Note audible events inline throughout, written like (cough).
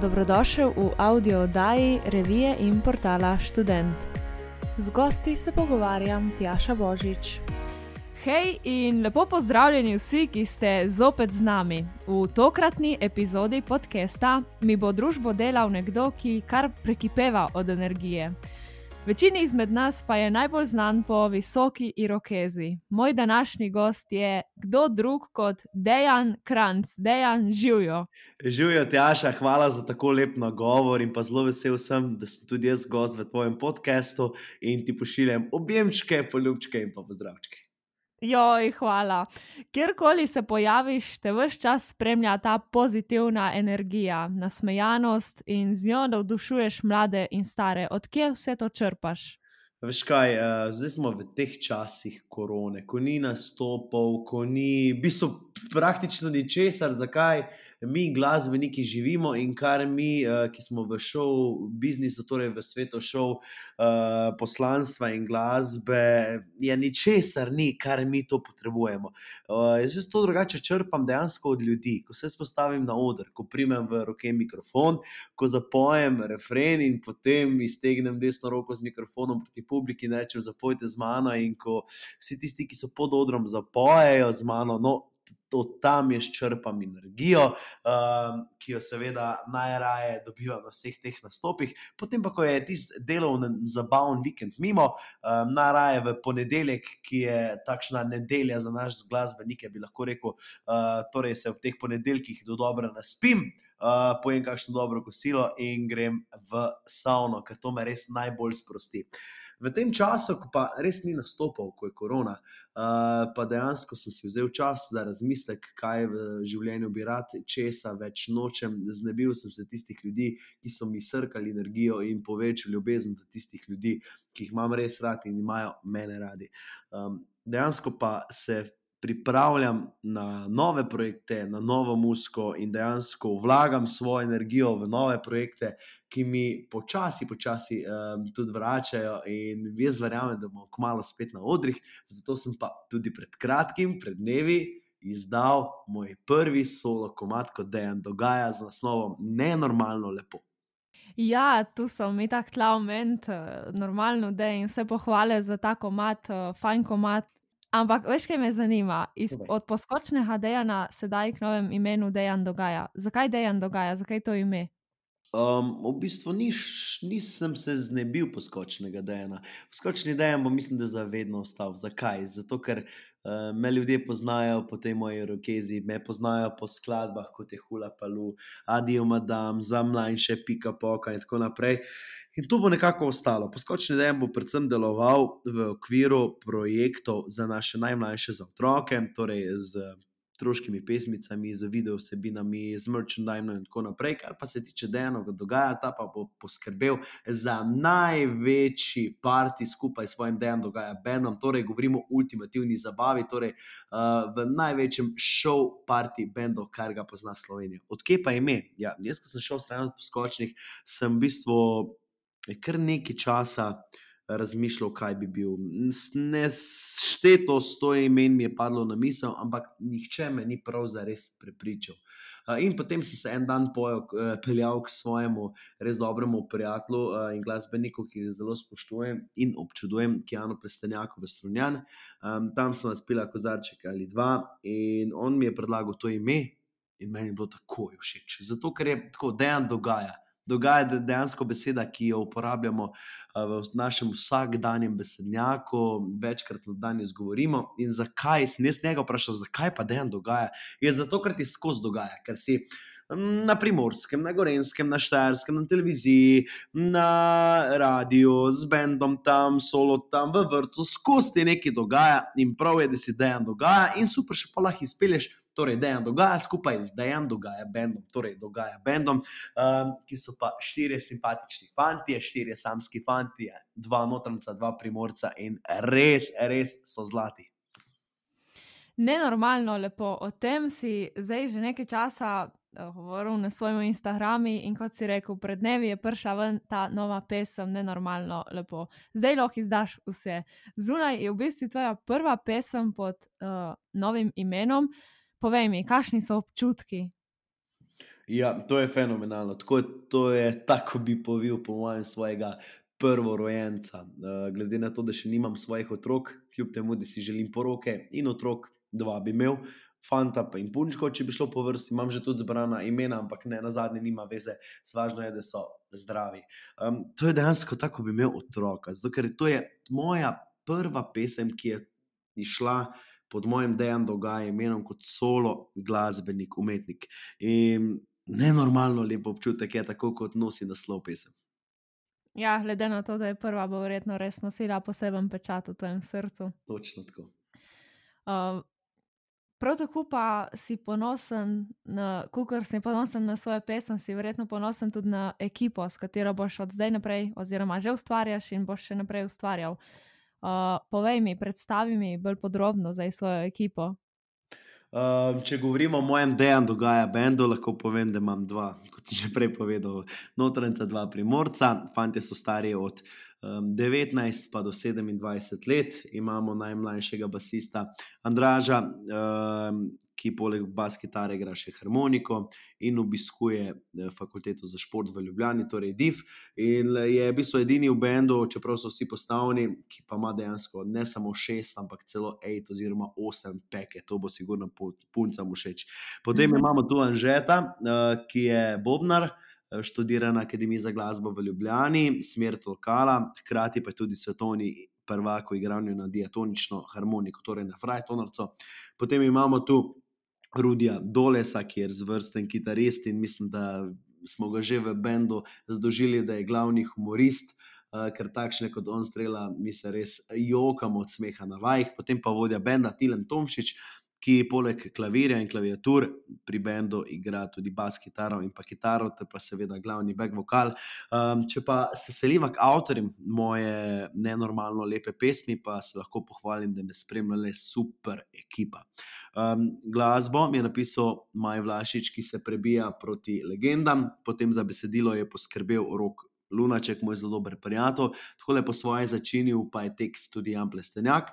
dobrodošel v audio oddaji revije in portala Student. Z gosti se pogovarjam Tjaša Božič. Hej in lepo pozdravljeni vsi, ki ste zopet z nami. V tokratni epizodi podcasta mi bo družbo delal nekdo, ki kar prekipeva od energije. Večini izmed nas pa je najbolj znan po visoki irokezi. Moj današnji gost je kdo drug kot Dejan Kranc, Dejan Živijo. Živijo, Tjaša, hvala za tako lep nagovor in pa zelo vesel sem, da sem tudi jaz gost v tvojem podkastu in ti pošiljam objemčke, poljubčke in pa pozdravčke. Joj, hvala. Kjerkoli se pojaviš, te vse čas spremlja ta pozitivna energija, nasmejanost in z njo navdušuješ mlade in stare. Odkje vse to črpaš? Veš kaj, uh, zdaj smo v teh časih korone, ko ni nastopov, ko ni, v bistvu, praktično ničesar, zakaj mi, glasbeniki, živimo in kar mi, uh, ki smo v šovu, biznisu, torej v svetu šov, uh, poslanstva in glasbe, je ničesar ni, kar mi to potrebujemo. Uh, jaz to drugače črpam dejansko od ljudi, ko se spostavim na oder, ko primem v roke mikrofon, ko zapojem refren in potem iztegnem desno roko z mikrofonom proti publiki in rečem: Zapojte z mano. In ko vsi tisti, ki so pod odrom, zapojejo z mano. No, od tam jaz črpam energijo, um, ki jo seveda najraje dobivam na vseh teh nastopih. Potem pa, ko je tisti delovni, zabaven vikend mimo, um, najraje v ponedeljek, ki je takšna nedelja za naš glasbenike, bi lahko rekel, uh, torej se v teh ponedeljkih do dobro naspim. Uh, pojem kakšno dobro kosilo in grem v savno, ker to me res najbolj sprosti. Uh, v tem času, ko pa res ni nastopal, ko je korona, uh, pa dejansko sem si vzel čas za razmislek, kaj v življenju bi rad, česa več nočem. Znebil sem se tistih ljudi, ki so mi srkali energijo in povečali ljubezen do tistih ljudi, ki jih imam res rad in imajo mene radi. Um, dejansko pa se pripravljam na nove projekte, na novo musko in dejansko vlagam svojo energijo v nove projekte, ki mi počasi, počasi um, tudi vračajo. In jaz verjamem, da bomo kmalo spet na odrih. Zato sem pa tudi pred kratkim, pred dnevi. Izdal moj prvi solo komat, kot da je dogaja z naslovom Nenormalno lepo. Ja, tu so mi tako tla oment, eh, normalno, da jim vse pohvale za ta komat, eh, fajn komat, Ampak veš, kaj me zanima? Iz, od poskočnega dejanja sedaj k novemu imenu dejan dogaja. Zakaj dejan dogaja, zakaj to ime? Um, v bistvu niš, nisem se znebil poskočnega dejanja. Poskočni dejan bo, mislim, da zavedno ostal. Zakaj? Zato, ker uh, me ljudje poznajo po tej moji rokezi, me poznajo po skladbah kot je Hula Palu, Adijo Madam, za mlajše, Pika Poka in tako naprej. In to bo nekako ostalo. Poskočni dejan bo predvsem deloval v okviru projektov za naše najmlajše, za otroke, torej z otroškimi pesmicami, z video vsebinami, z merchandising in tako naprej. Kar pa se tiče dejansko dogaja, ta pa bo poskrbel za največji parti skupaj s svojim dejansko dogaja bendom, torej govorimo o ultimativni zabavi, torej uh, v največjem show parti bendu, kar ga pozna Slovenija. Odkje pa ime? Ja, jaz, ko sem šel stran od poskočnih, sem v bistvu kar nekaj časa razmišljal, kaj bi bil. Ne šteto s to imen mi je padlo na misel, ampak nihče me ni prav za res prepričal. In potem sem se en dan pojel, peljal k svojemu res dobremu prijatelju in glasbeniku, ki ga zelo spoštujem in občudujem, Kjano Prestenjako v Strunjan. Tam sem spila kozarček ali dva in on mi je predlagal to ime in meni je bilo tako všeč. Zato, ker je tako dejan dogaja dogaja dejansko beseda, ki jo uporabljamo v našem vsakdanjem besednjaku, večkrat na dan izgovorimo. In zakaj sem jaz njega vprašal, zakaj pa dejansko dogaja? Je zato, ker ti skozi dogaja, ker si. Na primorskem, na gorenskem, na štajerskem, na televiziji, na radiju, z bendom tam, solo tam, v vrtu, skozi ti nekaj dogaja in prav je, da si dejan dogaja, in super, še pa lahko izpelješ torej Dejan dogaja skupaj z Dejan dogaja bendom, torej dogaja bendom, um, ki so pa štirje simpatični fanti, štirje samski fanti, dva notrnca, dva primorca in res, res so zlati. Nenormalno lepo. O tem si zdaj že nekaj časa uh, govoril na svojem Instagramu in kot si rekel, pred dnevi je prišla ven ta nova pesem, nenormalno lepo. Zdaj lahko izdaš vse. Zunaj je v bistvu tvoja prva pesem pod uh, novim imenom. Povej mi, kakšni so občutki? Ja, to je fenomenalno. Tako to je tako bi povil, po mojem, svojega prvorojenca. Uh, glede na to, da še nimam svojih otrok, kljub temu, da si želim poroke in otrok, dva bi imel, fanta pa in punčko, če bi šlo po vrsti, imam že tudi zbrana imena, ampak ne na zadnje, nima veze, važno je, da so zdravi. Um, to je dejansko tako, bi imel otroka, zato ker to je moja prva pesem, ki je išla. Pod mojim dejanjem dogaja imenom kot solo glasbenik, umetnik. In nenormalno lepo občutek je, tako kot nosi naslov pesem. Ja, glede na to, da je prva, bo verjetno res nosila poseben pečat v tvojem srcu. Točno tako. Uh, prav tako pa si ponosen, kot si ponosen na svoje pesem, si verjetno ponosen tudi na ekipo, s katero boš od zdaj naprej, oziroma že ustvarjaš in boš še naprej ustvarjal. Uh, povej mi, predstavi mi bolj podrobno za svojo ekipo. Uh, če govorimo o mojem dejanju, dogaja bendu, lahko povem, da imam dva, kot sem že prej povedal, notranca, dva primorca. Fanti so stari od um, 19 pa do 27 let, imamo najmlajšega basista Andraža, um, ki poleg bas kitare igra še harmoniko in obiskuje eh, fakulteto za šport v Ljubljani, torej DIF. In je v bistvu edini v bendu, čeprav so vsi postavljeni, ki pa ima dejansko ne samo šest, ampak celo pet oziroma osem peke, to bo sigurno puncam všeč. Potem mhm. imamo tu Anžeta, eh, ki je Bobnar. Eh, študira na Akademiji za glasbo v Ljubljani, smer Tolkala, hkrati pa tudi svetovni prvak v igranju na diatonično harmoniko, torej na frajtonorco. Potem imamo tu Rudija Dolesa, ki je zvrsten kitarist in mislim, da smo ga že v bendu zadožili, da je glavni humorist. Uh, ker takšne kot on strela, mi se res jokamo od smeha na vajih, potem pa vodja benda Tilen Tomšič, ki poleg klavirja in klaviatur pri bendu igra tudi bas kitaro in pa kitaro, ter pa seveda glavni back vokal. Um, če pa se seliva k avtorjem moje nenormalno lepe pesmi, pa se lahko pohvalim, da me spremlja le super ekipa. Um, glasbo mi je napisal Maj Vlašič, ki se prebija proti legendam, potem za besedilo je poskrbel rok. Lunaček, moj zelo dober prijatelj, tako lepo svoje začinil, pa je tekst tudi Jan Plestenjak.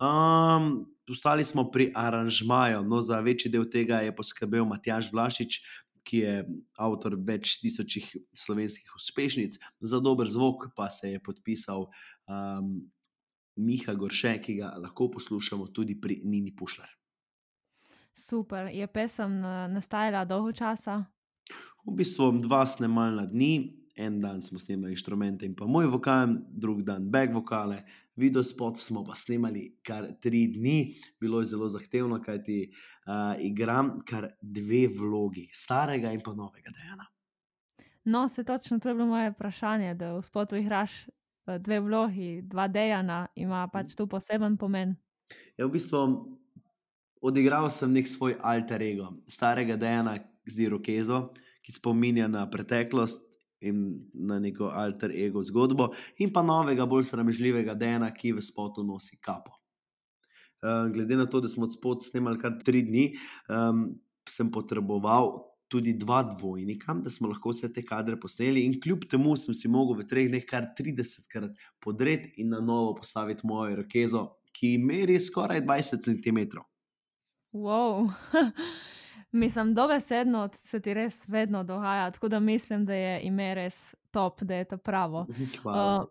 Um, ostali smo pri aranžmaju, no za večji del tega je poskrbel Matjaš Vlašič, ki je avtor več tisočih slovenskih uspešnic, za dober zvok pa se je podpisal um, Miha Gorše, ki ga lahko poslušamo tudi pri Nini Pušler. Super, je pesem nastajala dolgo časa? V bistvu dva snemalna dni, en dan smo snemali inštrumente in pa moj vokal, drug dan back vokale, video spot smo pa snemali kar tri dni, bilo je zelo zahtevno, kajti uh, igram kar dve vlogi, starega in pa novega dejana. No, se točno to je bilo moje vprašanje, da v spotu igraš dve vlogi, dva dejana, ima pač tu poseben pomen. Ja, v bistvu odigral sem nek svoj alter ego, starega dejana z Irokezo, ki spominja na preteklost, in na neko alter ego zgodbo, in pa novega, bolj sramežljivega Dena, ki v spotu nosi kapo. Uh, glede na to, da smo spot snemali kar tri dni, um, sem potreboval tudi dva dvojnika, da smo lahko vse te kadre posneli, in kljub temu sem si mogel v treh dneh kar 30 krat podreti in na novo postaviti mojo rokezo, ki meri skoraj 20 cm. Wow. (laughs) Mislim, dobesedno se ti res vedno dogaja, tako da mislim, da je ime res top, da je to pravo. (laughs) Uh,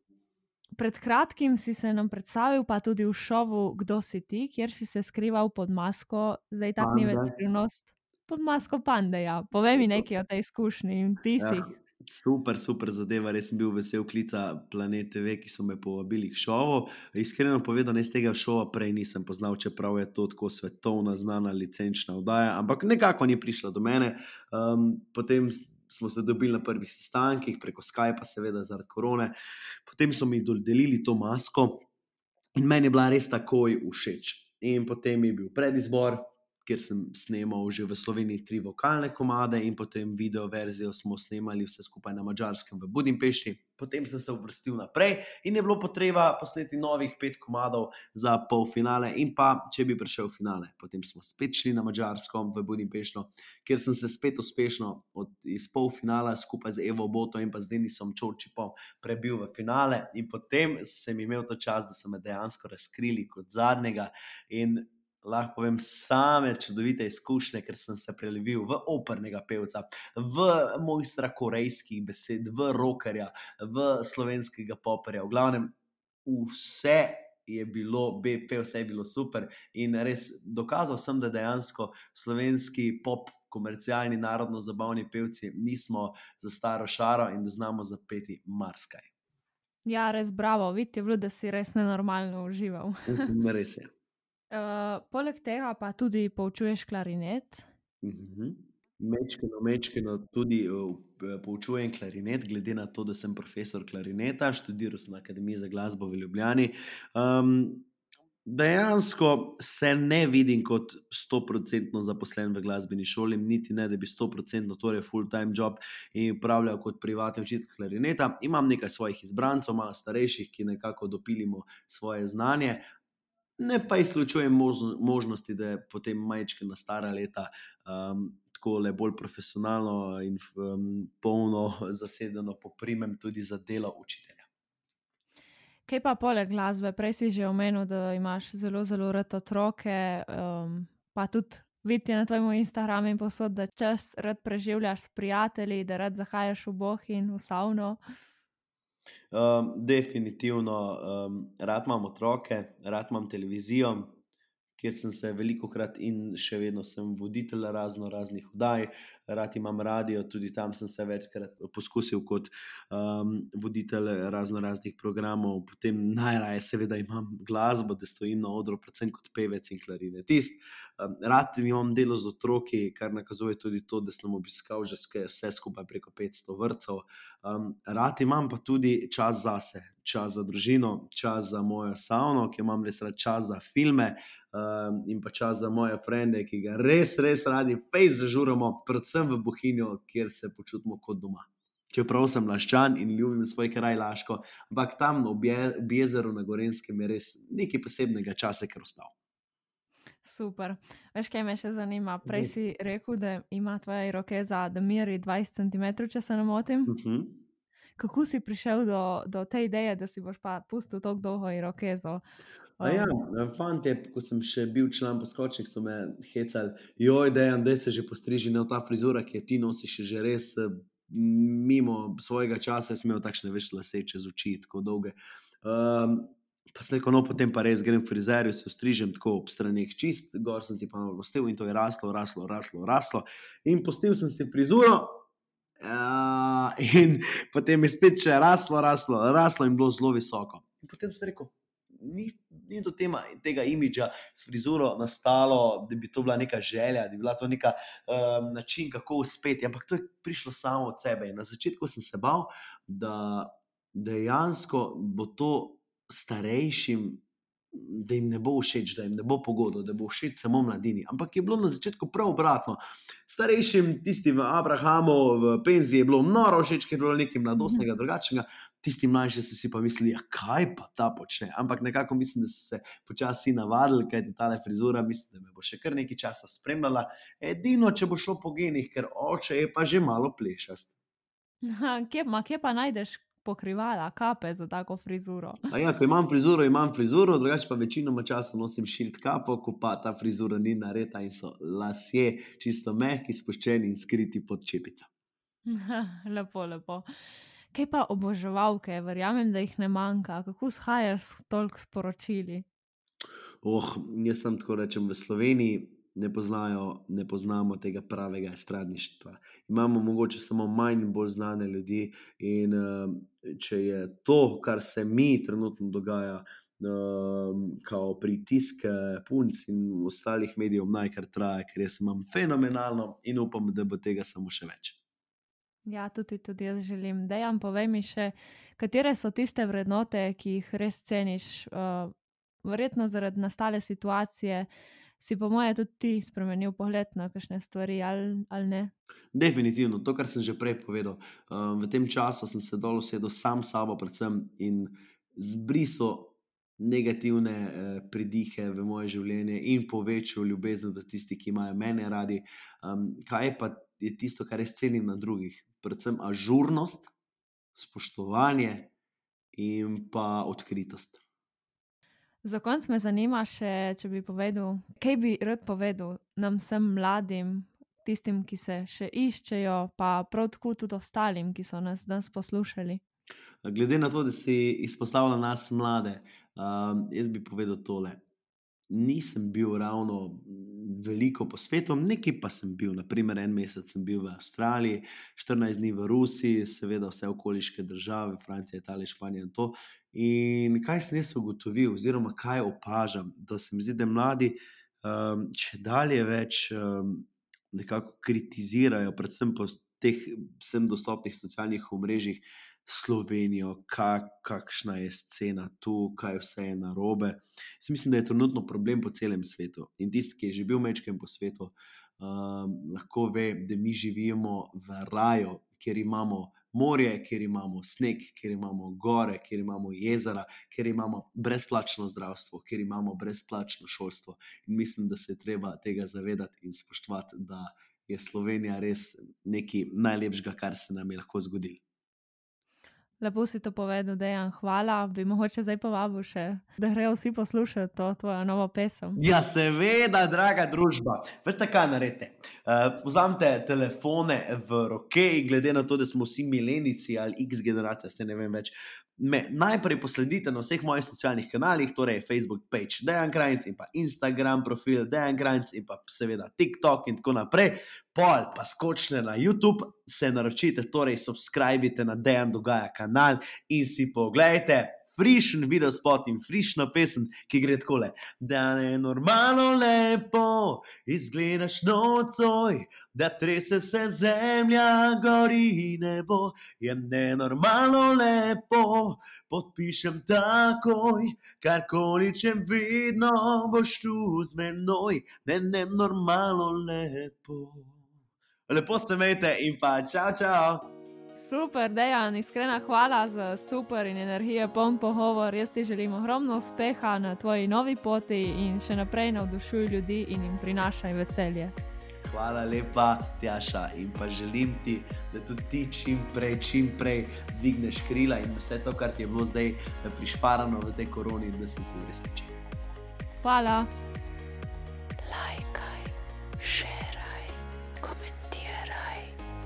pred kratkim si se nam predstavil, pa tudi v šovu Kdo si ti, kjer si se skrival pod masko, zdaj tako ni več skrivnost. Pod masko pandeja. Povej mi nekaj o tej izkušnji in ti si. Ja. Super, super zadeva, res sem bil vesel klica Planet TV, ki so me povabili k šovu. Iskreno povedano, iz tega šova prej nisem poznal, čeprav je to tako svetovna, znana licenčna oddaja, ampak nekako ni prišla do mene. Um, potem smo se dobili na prvih sestankih, preko Skypa, seveda zaradi korone. Potem so mi dodelili to masko in meni je bila res takoj všeč. In potem je bil predizbor, kjer sem snemal že v Sloveniji tri vokalne komade, in potem video verzijo smo snemali vse skupaj na mačarskem v Budimpešti. Potem sem se vrstil naprej in je bilo potreba posneti novih pet komadov za polfinale, in pa če bi prišel v finale. Potem smo spet šli na mačarskem v Budimpešto, kjer sem se spet uspešno od, iz polfinala skupaj z Evo Boto in pa z Denisom Čočipom prebil v finale, in potem sem imel ta čas, da so me dejansko razkrili kot zadnjega. In lahko povem same čudovite izkušnje, ker sem se prelevil v opernega pevca, v mojstra korejskih besed, v rockerja, v slovenskega poperja. V glavnem, vse je bilo, BP, vse je bilo super in res dokazal sem, da dejansko slovenski pop. Komercialni, narodno zabavni pevci, nismo za staro šaro in da znamo zapeti marsikaj. Ja, res bravo, vidite, da si res nenormalno užival. res je. Uh, poleg tega pa tudi poučuješ klarinet. Mhm. Mečkino, mečkino tudi uh, poučujem klarinet, glede na to, da sem profesor klarineta, študiral sem na Akademiji za glasbo v Ljubljani. Um, dejansko se ne vidim kot 100% zaposlen v glasbeni šoli, niti ne, da bi 100% torej full-time job in upravljal kot privatni učitelj klarineta. Imam nekaj svojih izbrancev, malo starejših, ki nekako dopilimo svoje znanje, ne pa izključujem možnosti, da je potem majčke na stara leta um, tako le bolj profesionalno in um, polno (laughs) zasedeno poprimem tudi za delo učitelja. Kaj pa poleg glasbe? Prej si že omenil, da imaš zelo, zelo rad otroke, um, pa tudi videti na tvojem Instagramu in posod, da čas rad preživljaš s prijatelji, da rad zahajaš v boh in v savno. Um, definitivno, um, rad imam otroke, rad imam televizijo, kjer sem se veliko krat in še vedno sem voditelj razno raznih vdaj, rad imam radio, tudi tam sem se večkrat poskusil kot um, voditelj razno raznih programov, potem najraje seveda imam glasbo, da stojim na odru, predvsem kot pevec in klarinetist. Um, rad imam delo z otroki, kar nakazuje tudi to, da sem obiskal že vse skupaj preko 500 vrtcev. Um, rad imam pa tudi čas zase, čas za družino, čas za mojo savno, ki imam res rad čas za filme um, in pa čas za moje frende, ki ga res, res radi, pej zažuramo, predvsem v Bohinju, kjer se počutimo kot doma. Čeprav sem laščan in ljubim svoj kraj Laško, ampak tam ob jezeru na Gorenskem je res nekaj posebnega časa, ker ostal. Super. Veš, kaj me še zanima? Prej si rekel, da ima tvoje roke za da meri 20 cm, če se ne motim. Uh -huh. Kako si prišel do, do te ideje, da si boš pa pustil tako dolgo in roke za? Um. Ja, fante, ko sem še bil član poskočnik, so me hecali, joj, dejan, da se že postriži na ta frizura, ki ti nosiš že res mimo svojega časa, sem imel takšne veš lase čez oči, tako dolge. Um, Pa sem rekel, no, potem pa res grem frizerju, se ostrižem tako ob stranih čist, gor sem si pa malo gostil in to je raslo, raslo, raslo, raslo. In postil sem si frizuro, uh, in potem je spet še raslo, raslo, raslo in bilo zelo visoko. In potem sem rekel, ni, ni do tema, tega imidža s frizuro nastalo, da bi to bila neka želja, da bi bila to neka um, način, kako uspeti. Ampak to je prišlo samo od sebe. In na začetku sem se bal, da dejansko bo to starejšim, da jim ne bo všeč, da jim ne bo pogodo, da bo všeč samo mladini. Ampak je bilo na začetku prav obratno. Starejšim, tistim v Abrahamu, v penziji je bilo noro všeč, ker je bilo nekaj mladostnega, drugačnega. Tisti mlajši so si pa mislili, ja, kaj pa ta počne. Ampak nekako mislim, da so se počasi navadili, kaj je ta frizura, mislim, da me bo še kar nekaj časa spremljala. Edino, če bo šlo po genih, ker oče je pa že malo plešast. (laughs) Kje, ma, kje pa najdeš pokrivala, kape za tako frizuro. Ja, ko imam frizuro, imam frizuro, drugače pa večino časa nosim širit kapo, ko pa ta frizura ni narejena in so lasje čisto mehki, spuščeni in skriti pod čepico. (laughs) lepo, lepo. Kaj pa oboževalke, verjamem, da jih ne manjka, kako shajaš s toliko sporočili? Oh, jaz sem tako rečem v Sloveniji, ne, poznajo, ne poznamo tega pravega estradništva. Imamo mogoče samo manj in bolj znane ljudi. In uh, če je to, kar se mi trenutno dogaja, uh, kao pritisk punc in ostalih medijev, najkar traja, ker jaz imam fenomenalno in upam, da bo tega samo še več. Ja, tudi, tudi jaz želim. Dejan, povej mi še, katere so tiste vrednote, ki jih res ceniš, uh, verjetno zaradi nastale situacije, uh, si po mojem tudi ti spremenil pogled na kakšne stvari ali, ali ne? Definitivno, to, kar sem že prej povedal. Um, v tem času sem se dol usedel sam s sabo, predvsem in zbrisal negativne eh, pridihe v moje življenje in povečal ljubezen do tistih, ki imajo mene radi. Um, kaj pa je tisto, kar res cenim na drugih? Predvsem ažurnost, spoštovanje in pa odkritost. Za konec me zanima še, če bi povedal, kaj bi rad povedal nam vsem mladim, tistim, ki se še iščejo, pa prav tako tudi ostalim, ki so nas danes poslušali. Glede na to, da si izpostavljal nas mlade, um, jaz bi povedal tole. Nisem bil ravno veliko po svetu, nekaj pa sem bil. Naprimer, en mesec sem bil v Avstraliji, 14 dni v Rusiji, seveda vse okoliške države, Francija, Italija, Španija in to. In kaj sem jaz ugotovil, oziroma kaj opažam, da se mi zdi, da mladi um, če dalje več um, nekako kritizirajo, predvsem po teh vsem dostopnih socialnih omrežjih. Slovenijo, kak, kakšna je scena tu, kaj vse je na robe. Mislim, da je trenutno problem po celem svetu. In tisti, ki je že bil večkrat po svetu, um, lahko ve, da mi živimo v raju, kjer imamo morje, kjer imamo sneg, kjer imamo gore, kjer imamo jezera, kjer imamo brezplačno zdravstvo, kjer imamo brezplačno šolstvo. In mislim, da se je treba tega zavedati in spoštovati, da je Slovenija res nekaj najlepšega, kar se nam je lahko zgodilo. Lepo si to povedal, da je jim hvala. Bi mogoče zdaj povabil še, da grejo vsi poslušati to tvojo novo pesem. Ja, seveda, draga družba. Veste, kaj naredite? Uh, vzamite telefone v roke, glede na to, da smo vsi milenici ali X generacije, ste ne vem več me najprej posledite na vseh mojih socialnih kanalih, torej Facebook page Dejan Krajnc in pa Instagram profil Dejan Krajnc in pa seveda TikTok in tako naprej. Pol pa skočite na YouTube, se naročite, torej subskrbite na Dejan Dogaja kanal in si pogledajte frišen video spot in frišno pesem, ki gre tako le. Da je normalno lepo, izgledaš nocoj, da trese se zemlja, gori nebo. Je nenormalno lepo, podpišem takoj, karkoli če vidno boš tu z menoj. Ne, ne, normalno lepo. Lepo se imejte in pa čau, čau. Super, dejan, iskrena hvala za super in energijo, poln pogovor. Jaz ti želim ogromno uspeha na tvoji novi poti in še naprej navdušuj ljudi in jim prinašaj veselje. Hvala lepa, Tjaša, in pa želim ti, da tudi ti čim prej, čim prej dvigneš krila in vse to, kar ti je bilo zdaj prišparano v tej koroni, da se ti uresniči. Hvala. Lajkaj, komentiraj